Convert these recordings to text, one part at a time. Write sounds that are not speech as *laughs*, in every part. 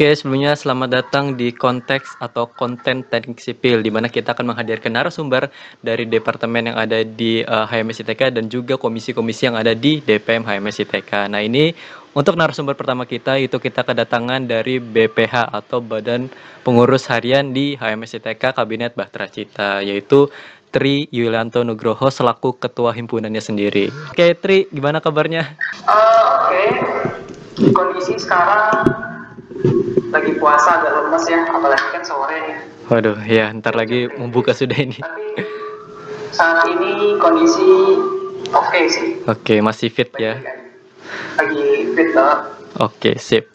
Oke, sebelumnya selamat datang di konteks atau konten teknik sipil, di mana kita akan menghadirkan narasumber dari departemen yang ada di uh, HMS ITK dan juga komisi-komisi yang ada di DPM HMS ITK. Nah ini untuk narasumber pertama kita itu kita kedatangan dari BPH atau Badan Pengurus Harian di HMS ITK Kabinet Bahtera Cita, yaitu Tri Yulianto Nugroho selaku ketua himpunannya sendiri. Oke Tri, gimana kabarnya? Uh, Oke, okay. kondisi sekarang lagi puasa agak lemes ya apalagi kan sore nih waduh ya ntar lagi membuka sudah ini. Tapi saat ini kondisi oke okay sih. Oke okay, masih fit ya? Lagi fit banget. Oke okay, sip.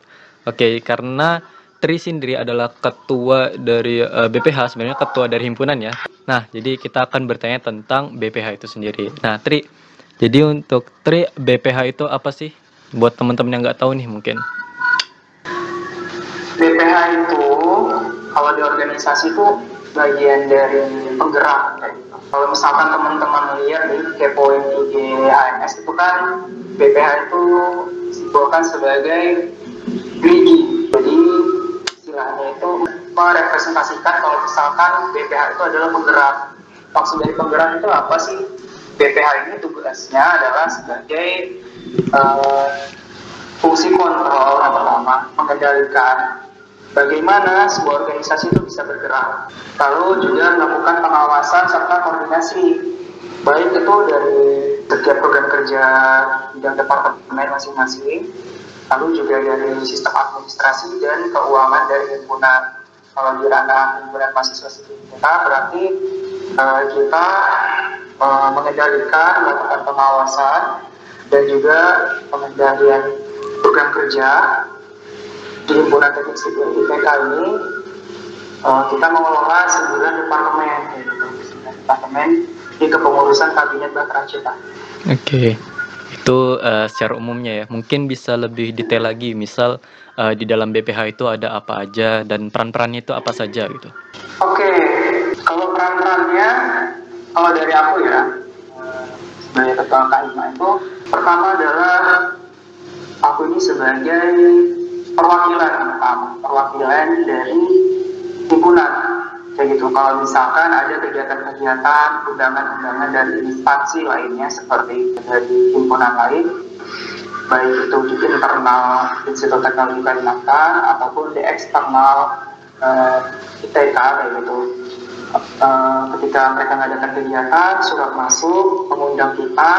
Oke okay, karena Tri sendiri adalah ketua dari uh, eh, BPH sebenarnya ketua dari himpunan ya. Nah jadi kita akan bertanya tentang BPH itu sendiri. Nah Tri jadi untuk Tri BPH itu apa sih? Buat teman-teman yang nggak tahu nih mungkin BPH itu kalau di organisasi itu bagian dari penggerak. Kalau misalkan teman-teman lihat di kepoin IG HMS itu kan BPH itu disebutkan sebagai gerigi. Jadi istilahnya itu merepresentasikan kalau misalkan BPH itu adalah penggerak. Maksud dari penggerak itu apa sih? BPH ini tugasnya adalah sebagai uh, fungsi kontrol yang pertama mengendalikan bagaimana sebuah organisasi itu bisa bergerak. Lalu juga melakukan pengawasan serta koordinasi, baik itu dari setiap program kerja bidang departemen masing-masing, lalu juga dari sistem administrasi dan keuangan dari himpunan. Kalau di ranah himpunan mahasiswa kita berarti uh, kita uh, mengendalikan, melakukan pengawasan dan juga pengendalian program kerja di himpunan teknik sipil IPK ini uh, kita mengelola sembilan departemen yaitu departemen di kepengurusan kabinet Bahtera Cita. Oke. Okay. Itu uh, secara umumnya ya. Mungkin bisa lebih detail lagi. Misal uh, di dalam BPH itu ada apa aja dan peran-perannya itu apa saja gitu. Oke. Okay. Kalau peran-perannya kalau dari aku ya sebagai ketua KIMA itu pertama adalah aku ini sebagai perwakilan perwakilan dari himpunan. Kayak gitu. Kalau misalkan ada kegiatan-kegiatan undangan-undangan dari instansi lainnya seperti dari himpunan lain baik itu di internal Institut Teknologi Kalimantan ataupun di eksternal uh, eh, ITK kayak gitu. Uh, ketika mereka mengadakan kegiatan surat masuk mengundang kita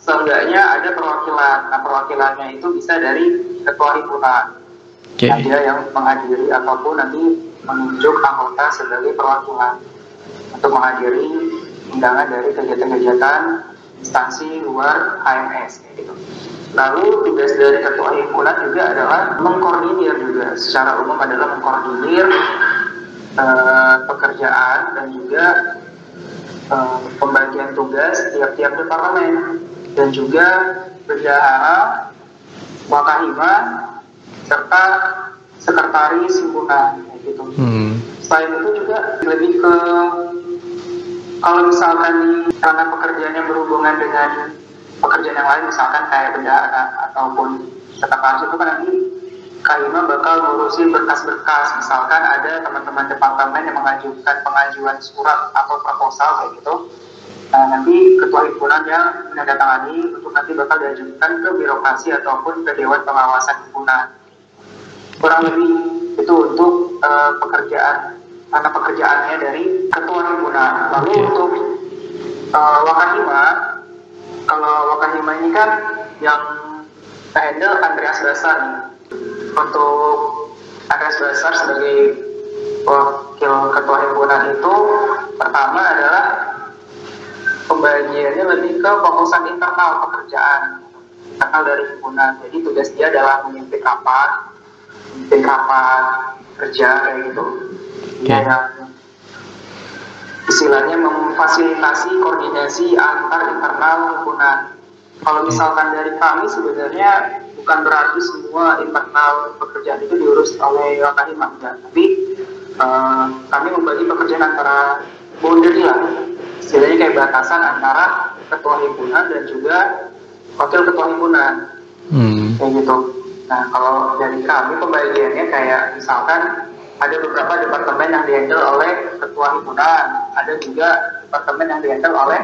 seenggaknya ada perwakilan. Nah perwakilannya itu bisa dari ketua himpunan okay. dia yang menghadiri ataupun nanti menunjuk anggota sebagai perwakilan untuk menghadiri undangan dari kegiatan-kegiatan instansi luar HMS gitu. Lalu tugas dari ketua himpunan juga adalah mengkoordinir juga secara umum adalah mengkoordinir uh, pekerjaan dan juga uh, pembagian tugas tiap-tiap departemen dan juga bendahara wakahima serta sekretaris himpunan gitu. Hmm. Selain itu juga lebih ke kalau misalkan di karena pekerjaan yang berhubungan dengan pekerjaan yang lain misalkan kayak bendahara ataupun sekretaris itu kan nanti Kahima bakal ngurusin berkas-berkas misalkan ada teman-teman departemen yang mengajukan pengajuan surat atau proposal kayak gitu nah, nanti ketua himpunan yang menandatangani untuk nanti bakal diajukan ke birokrasi ataupun ke dewan pengawasan himpunan kurang lebih itu untuk uh, pekerjaan karena pekerjaannya dari ketua himpunan. Lalu okay. untuk uh, wakahima, kalau wakahima ini kan yang handle Andreas Basar nih. Untuk Andreas Basar sebagai wakil ketua himpunan itu pertama adalah pembagiannya lebih ke fokusan internal pekerjaan internal dari himpunan. Jadi tugas dia adalah memimpin rapat, bikin rapat kerja kayak gitu. Ya yang istilahnya memfasilitasi koordinasi antar internal himpunan kalau misalkan dari kami sebenarnya bukan berarti semua internal pekerjaan itu diurus oleh Wakahim enggak tapi uh, kami membagi pekerjaan antara boundary lah. Istilahnya kayak batasan antara ketua himpunan dan juga wakil ketua himpunan. Hmm. kayak gitu Nah, kalau dari kami pembagiannya kayak misalkan ada beberapa departemen yang dihandle oleh ketua himpunan, ada juga departemen yang dihandle oleh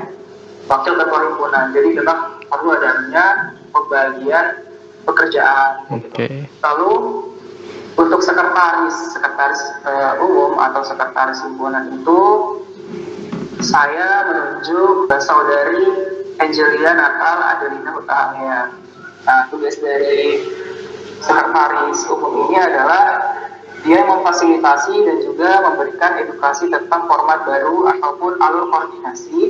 wakil ketua himpunan. Jadi memang perlu adanya pembagian pekerjaan. Okay. Lalu untuk sekretaris, sekretaris uh, umum atau sekretaris himpunan itu saya menunjuk saudari Angelina Natal Adelina Utahaya. Nah, tugas dari sekretaris umum ini adalah dia memfasilitasi dan juga memberikan edukasi tentang format baru ataupun alur koordinasi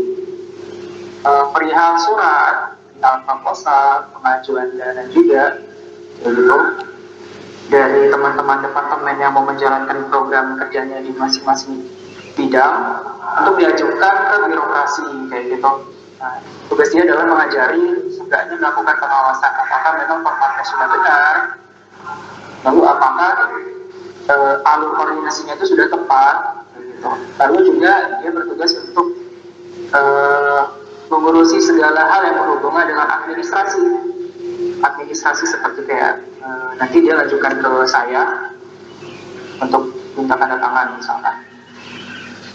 uh, perihal surat, perihal proposal, pengajuan dana juga, begitu dari teman-teman departemen yang mau menjalankan program kerjanya di masing-masing bidang untuk diajukan ke birokrasi kayak gitu. Nah, tugas dia adalah mengajari, setidaknya melakukan pengawasan. Apakah memang formatnya sudah benar, lalu apakah uh, alur koordinasinya itu sudah tepat? Lalu juga dia bertugas untuk uh, mengurusi segala hal yang berhubungan dengan administrasi. Administrasi seperti kayak uh, nanti dia lanjutkan ke saya untuk minta tanda tangan misalkan.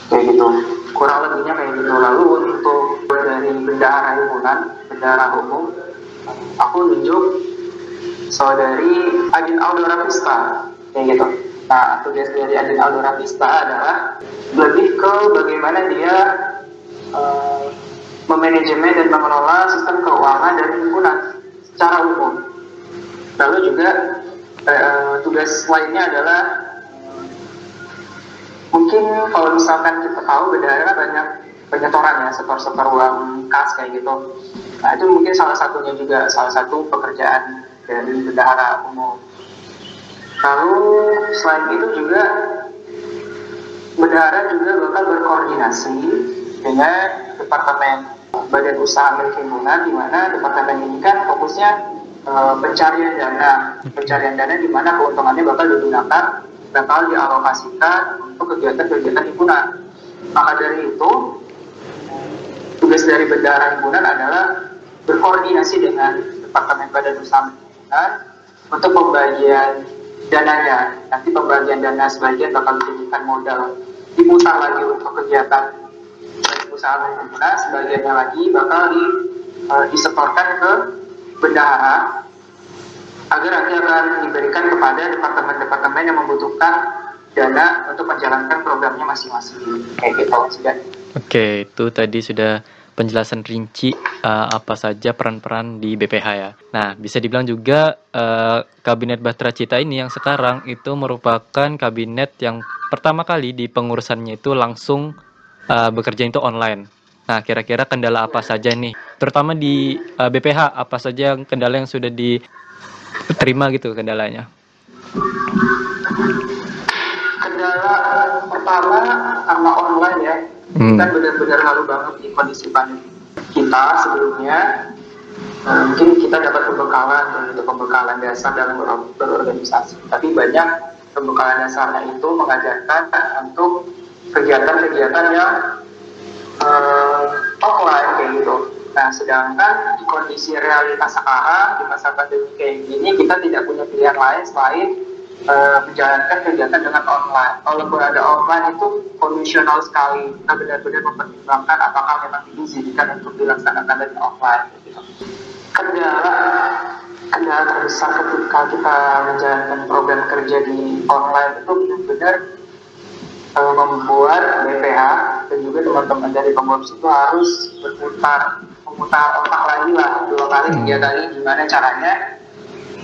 Kayak gitu. Kurang lebihnya kayak gitu. Lalu untuk dari bendahara himpunan bendahara umum aku nunjuk saudari Adin Aldora Pista kayak gitu Nah, tugas dari Adin Aldora Pista adalah lebih ke bagaimana dia uh, memanajemen dan mengelola sistem keuangan dari himpunan secara umum. Lalu juga uh, tugas lainnya adalah mungkin kalau misalkan kita tahu bendahara banyak penyetoran ya setor-setor uang kas kayak gitu. Nah itu mungkin salah satunya juga salah satu pekerjaan dari bendahara umum. Lalu selain itu juga bendahara juga bakal berkoordinasi dengan departemen badan usaha milik himpunan di mana departemen ini kan fokusnya e, pencarian dana pencarian dana di mana keuntungannya bakal digunakan bakal dialokasikan untuk kegiatan-kegiatan himpunan maka dari itu tugas dari bendahara himpunan adalah berkoordinasi dengan departemen badan usaha milik himpunan untuk pembagian dananya. Nanti pembagian dana sebagian bakal dijadikan modal diputar lagi untuk kegiatan usaha pengguna, sebagiannya lagi bakal di, uh, disetorkan ke bendahara agar nanti akan diberikan kepada departemen-departemen yang membutuhkan dana untuk menjalankan programnya masing-masing. Kayak gitu. Oke, itu tadi sudah penjelasan rinci uh, apa saja peran-peran di BPH ya. Nah, bisa dibilang juga uh, kabinet Bahtera Cita ini yang sekarang itu merupakan kabinet yang pertama kali di pengurusannya itu langsung uh, bekerja itu online. Nah, kira-kira kendala apa saja nih? Terutama di uh, BPH apa saja kendala yang sudah diterima gitu kendalanya? Kendala pertama karena online ya hmm. kan benar-benar halu banget di kondisi pandemi kita sebelumnya. Uh, mungkin kita dapat pembekalan untuk pembekalan dasar dalam ber berorganisasi. Tapi banyak pembekalan dasarnya itu mengajarkan untuk kegiatan-kegiatan yang uh, offline kayak gitu. Nah sedangkan di kondisi realitas sekarang di masa pandemi kayak gini kita tidak punya pilihan lain selain uh, menjalankan kegiatan dengan online. Kalaupun ada online itu kondisional sekali. Kita benar-benar mempertimbangkan apakah memang diizinkan untuk dilaksanakan dengan offline. Gitu. Kendala kendala terbesar ketika kita menjalankan program kerja di online itu benar-benar uh, membuat BPH dan juga teman-teman dari pengurus itu harus berputar memutar otak lagi lah dua kali tiga kali gimana caranya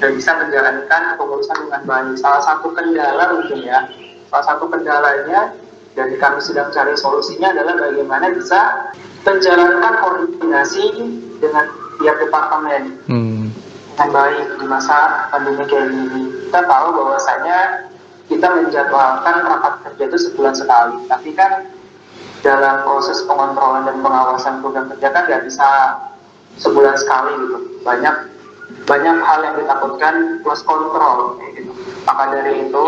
dan bisa menjalankan kepengurusan dengan baik. Salah satu kendala mungkin ya, salah satu kendalanya dan kami sedang cari solusinya adalah bagaimana bisa menjalankan koordinasi dengan tiap departemen hmm. dengan baik di masa pandemi kayak ini. Kita tahu bahwasanya kita menjadwalkan rapat kerja itu sebulan sekali, tapi kan dalam proses pengontrolan dan pengawasan program kerja kan nggak bisa sebulan sekali gitu. Banyak banyak hal yang ditakutkan plus kontrol gitu. Maka dari itu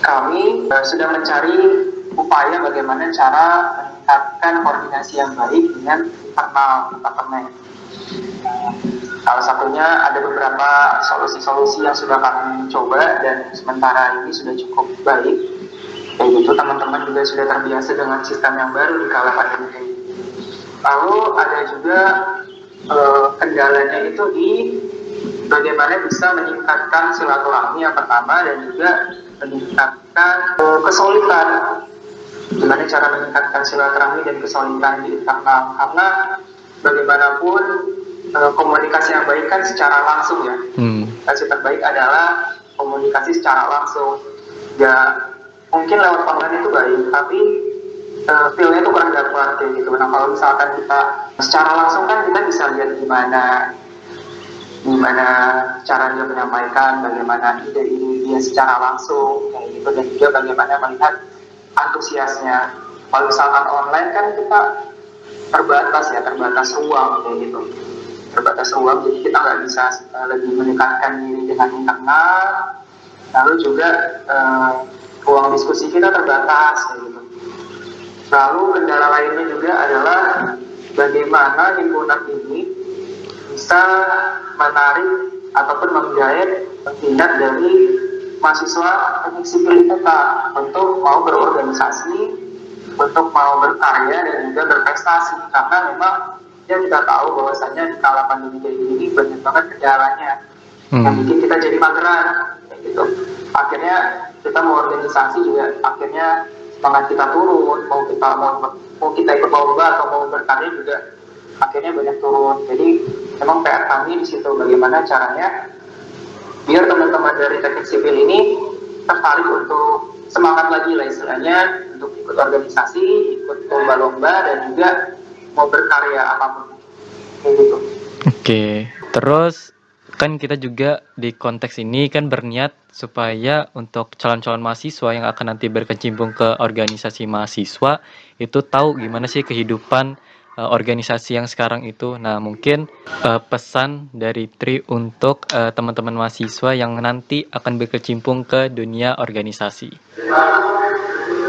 kami uh, sudah mencari upaya bagaimana cara meningkatkan koordinasi yang baik dengan internal departemen. Salah satunya ada beberapa solusi-solusi yang sudah kami coba dan sementara ini sudah cukup baik. Kayak gitu teman-teman juga sudah terbiasa dengan sistem yang baru di kala pandemi. Lalu ada juga uh, kendalanya itu di bagaimana bisa meningkatkan silaturahmi yang pertama dan juga meningkatkan uh, kesulitan. Gimana cara meningkatkan silaturahmi dan kesulitan di internal karena bagaimanapun uh, komunikasi yang baik kan secara langsung ya. Hmm. terbaik adalah komunikasi secara langsung. Ya mungkin lewat online itu baik tapi uh, feelnya itu kurang dapat kayak gitu. Nah kalau misalkan kita secara langsung kan kita bisa lihat gimana gimana cara dia menyampaikan bagaimana ide ini dia secara langsung kayak gitu dan juga bagaimana melihat antusiasnya. Kalau misalkan online kan kita terbatas ya terbatas ruang kayak gitu. Terbatas ruang jadi kita nggak bisa uh, lebih meningkatkan diri dengan internal lalu juga uh, ruang diskusi kita terbatas gitu lalu kendala lainnya juga adalah bagaimana himpunan ini bisa menarik ataupun menggait minat dari mahasiswa teknik sipil IPK untuk mau berorganisasi untuk mau berkarya dan juga berprestasi. Karena memang ya kita tahu bahwasanya di kala pandemi kayak gini banyak banget kendalanya. Hmm. yang bikin kita jadi mageran kayak gitu. Akhirnya kita mau organisasi juga akhirnya semangat kita turun mau kita mau mau kita ikut lomba atau mau berkarya juga akhirnya banyak turun jadi memang PR kami di situ bagaimana caranya biar teman-teman dari teknik sipil ini tertarik untuk semangat lagi lah istilahnya untuk ikut organisasi, ikut lomba-lomba dan juga mau berkarya apa pun kayak gitu. Oke, terus kan kita juga di konteks ini kan berniat supaya untuk calon-calon mahasiswa yang akan nanti berkecimpung ke organisasi mahasiswa itu tahu gimana sih kehidupan uh, organisasi yang sekarang itu. Nah, mungkin uh, pesan dari Tri untuk uh, teman-teman mahasiswa yang nanti akan berkecimpung ke dunia organisasi.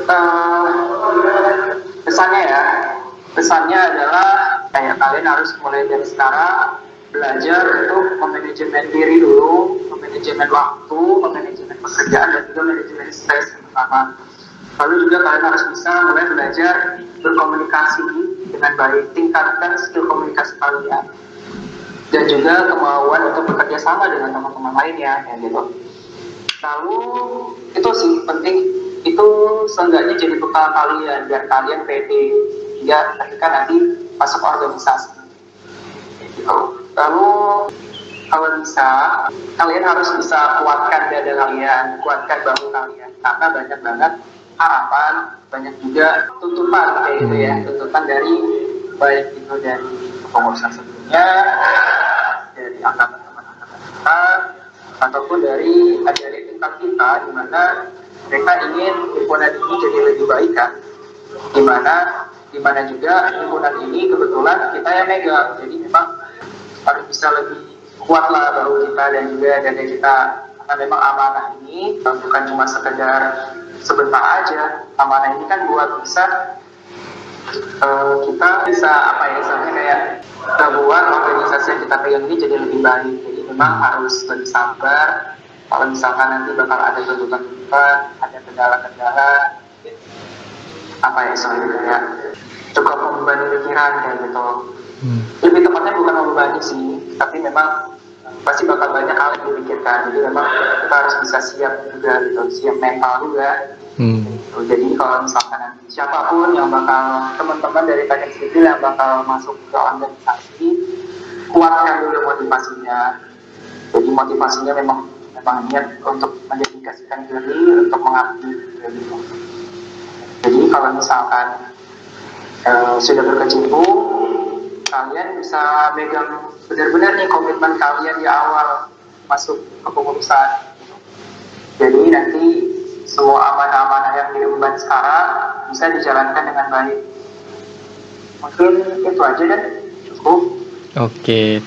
Uh, pesannya ya, pesannya adalah kayak kalian harus mulai dari sekarang belajar untuk memanajemen diri dulu, memanajemen waktu, memanajemen pekerjaan dan juga manajemen stres pertama Lalu juga kalian harus bisa mulai belajar berkomunikasi dengan baik, tingkatkan skill komunikasi kalian dan juga kemauan untuk bekerja sama dengan teman-teman lainnya, ya gitu. Lalu itu sih penting itu seenggaknya jadi bekal kalian biar kalian pede ya ketika nanti masuk organisasi. Gitu. Lalu kalau bisa kalian harus bisa kuatkan dada kalian, kuatkan bahu kalian. Karena banyak banget harapan banyak juga tuntutan kayak gitu ya hmm. tuntutan dari baik itu dari pengurusan sebelumnya dari angkatan-angkatan kita ataupun dari adik-adik tingkat kita di mana mereka ingin himpunan ini jadi lebih baik kan? Di mana di mana juga himpunan ini kebetulan kita yang megang. Jadi memang harus bisa lebih kuat lah baru kita dan juga dari kita karena memang amanah ini bukan cuma sekedar sebentar aja amanah ini kan buat bisa uh, kita bisa apa ya misalnya kayak kita buat organisasi yang kita pegang ini jadi lebih baik. Jadi memang harus lebih sabar. Kalau misalkan nanti bakal ada tuntutan-tuntutan ada kendala-kendala apa ya soalnya kayak cukup membebani pikiran kayak gitu hmm. lebih tepatnya bukan membebani sih tapi memang pasti bakal banyak hal yang dipikirkan jadi memang kita harus bisa siap juga gitu siap mental juga hmm. gitu. jadi kalau misalkan nanti siapa pun yang bakal teman-teman dari teknik sipil yang bakal masuk ke organisasi kuatkan dulu motivasinya jadi motivasinya memang memang niat untuk mendedikasikan diri untuk mengabdi gitu. jadi kalau misalkan uh, sudah berkecimpung kalian bisa megang benar-benar nih komitmen kalian di awal masuk ke pengurusan. Jadi nanti semua amanah-amanah yang diemban sekarang bisa dijalankan dengan baik. Mungkin itu aja deh, cukup. Oke,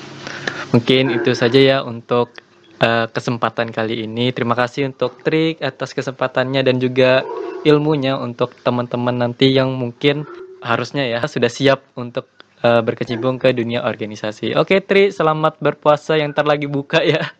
mungkin itu saja ya untuk uh, kesempatan kali ini. Terima kasih untuk Trik atas kesempatannya dan juga ilmunya untuk teman-teman nanti yang mungkin harusnya ya sudah siap untuk uh, berkecimpung ke dunia organisasi. Oke Tri, selamat berpuasa yang ntar buka ya. *laughs*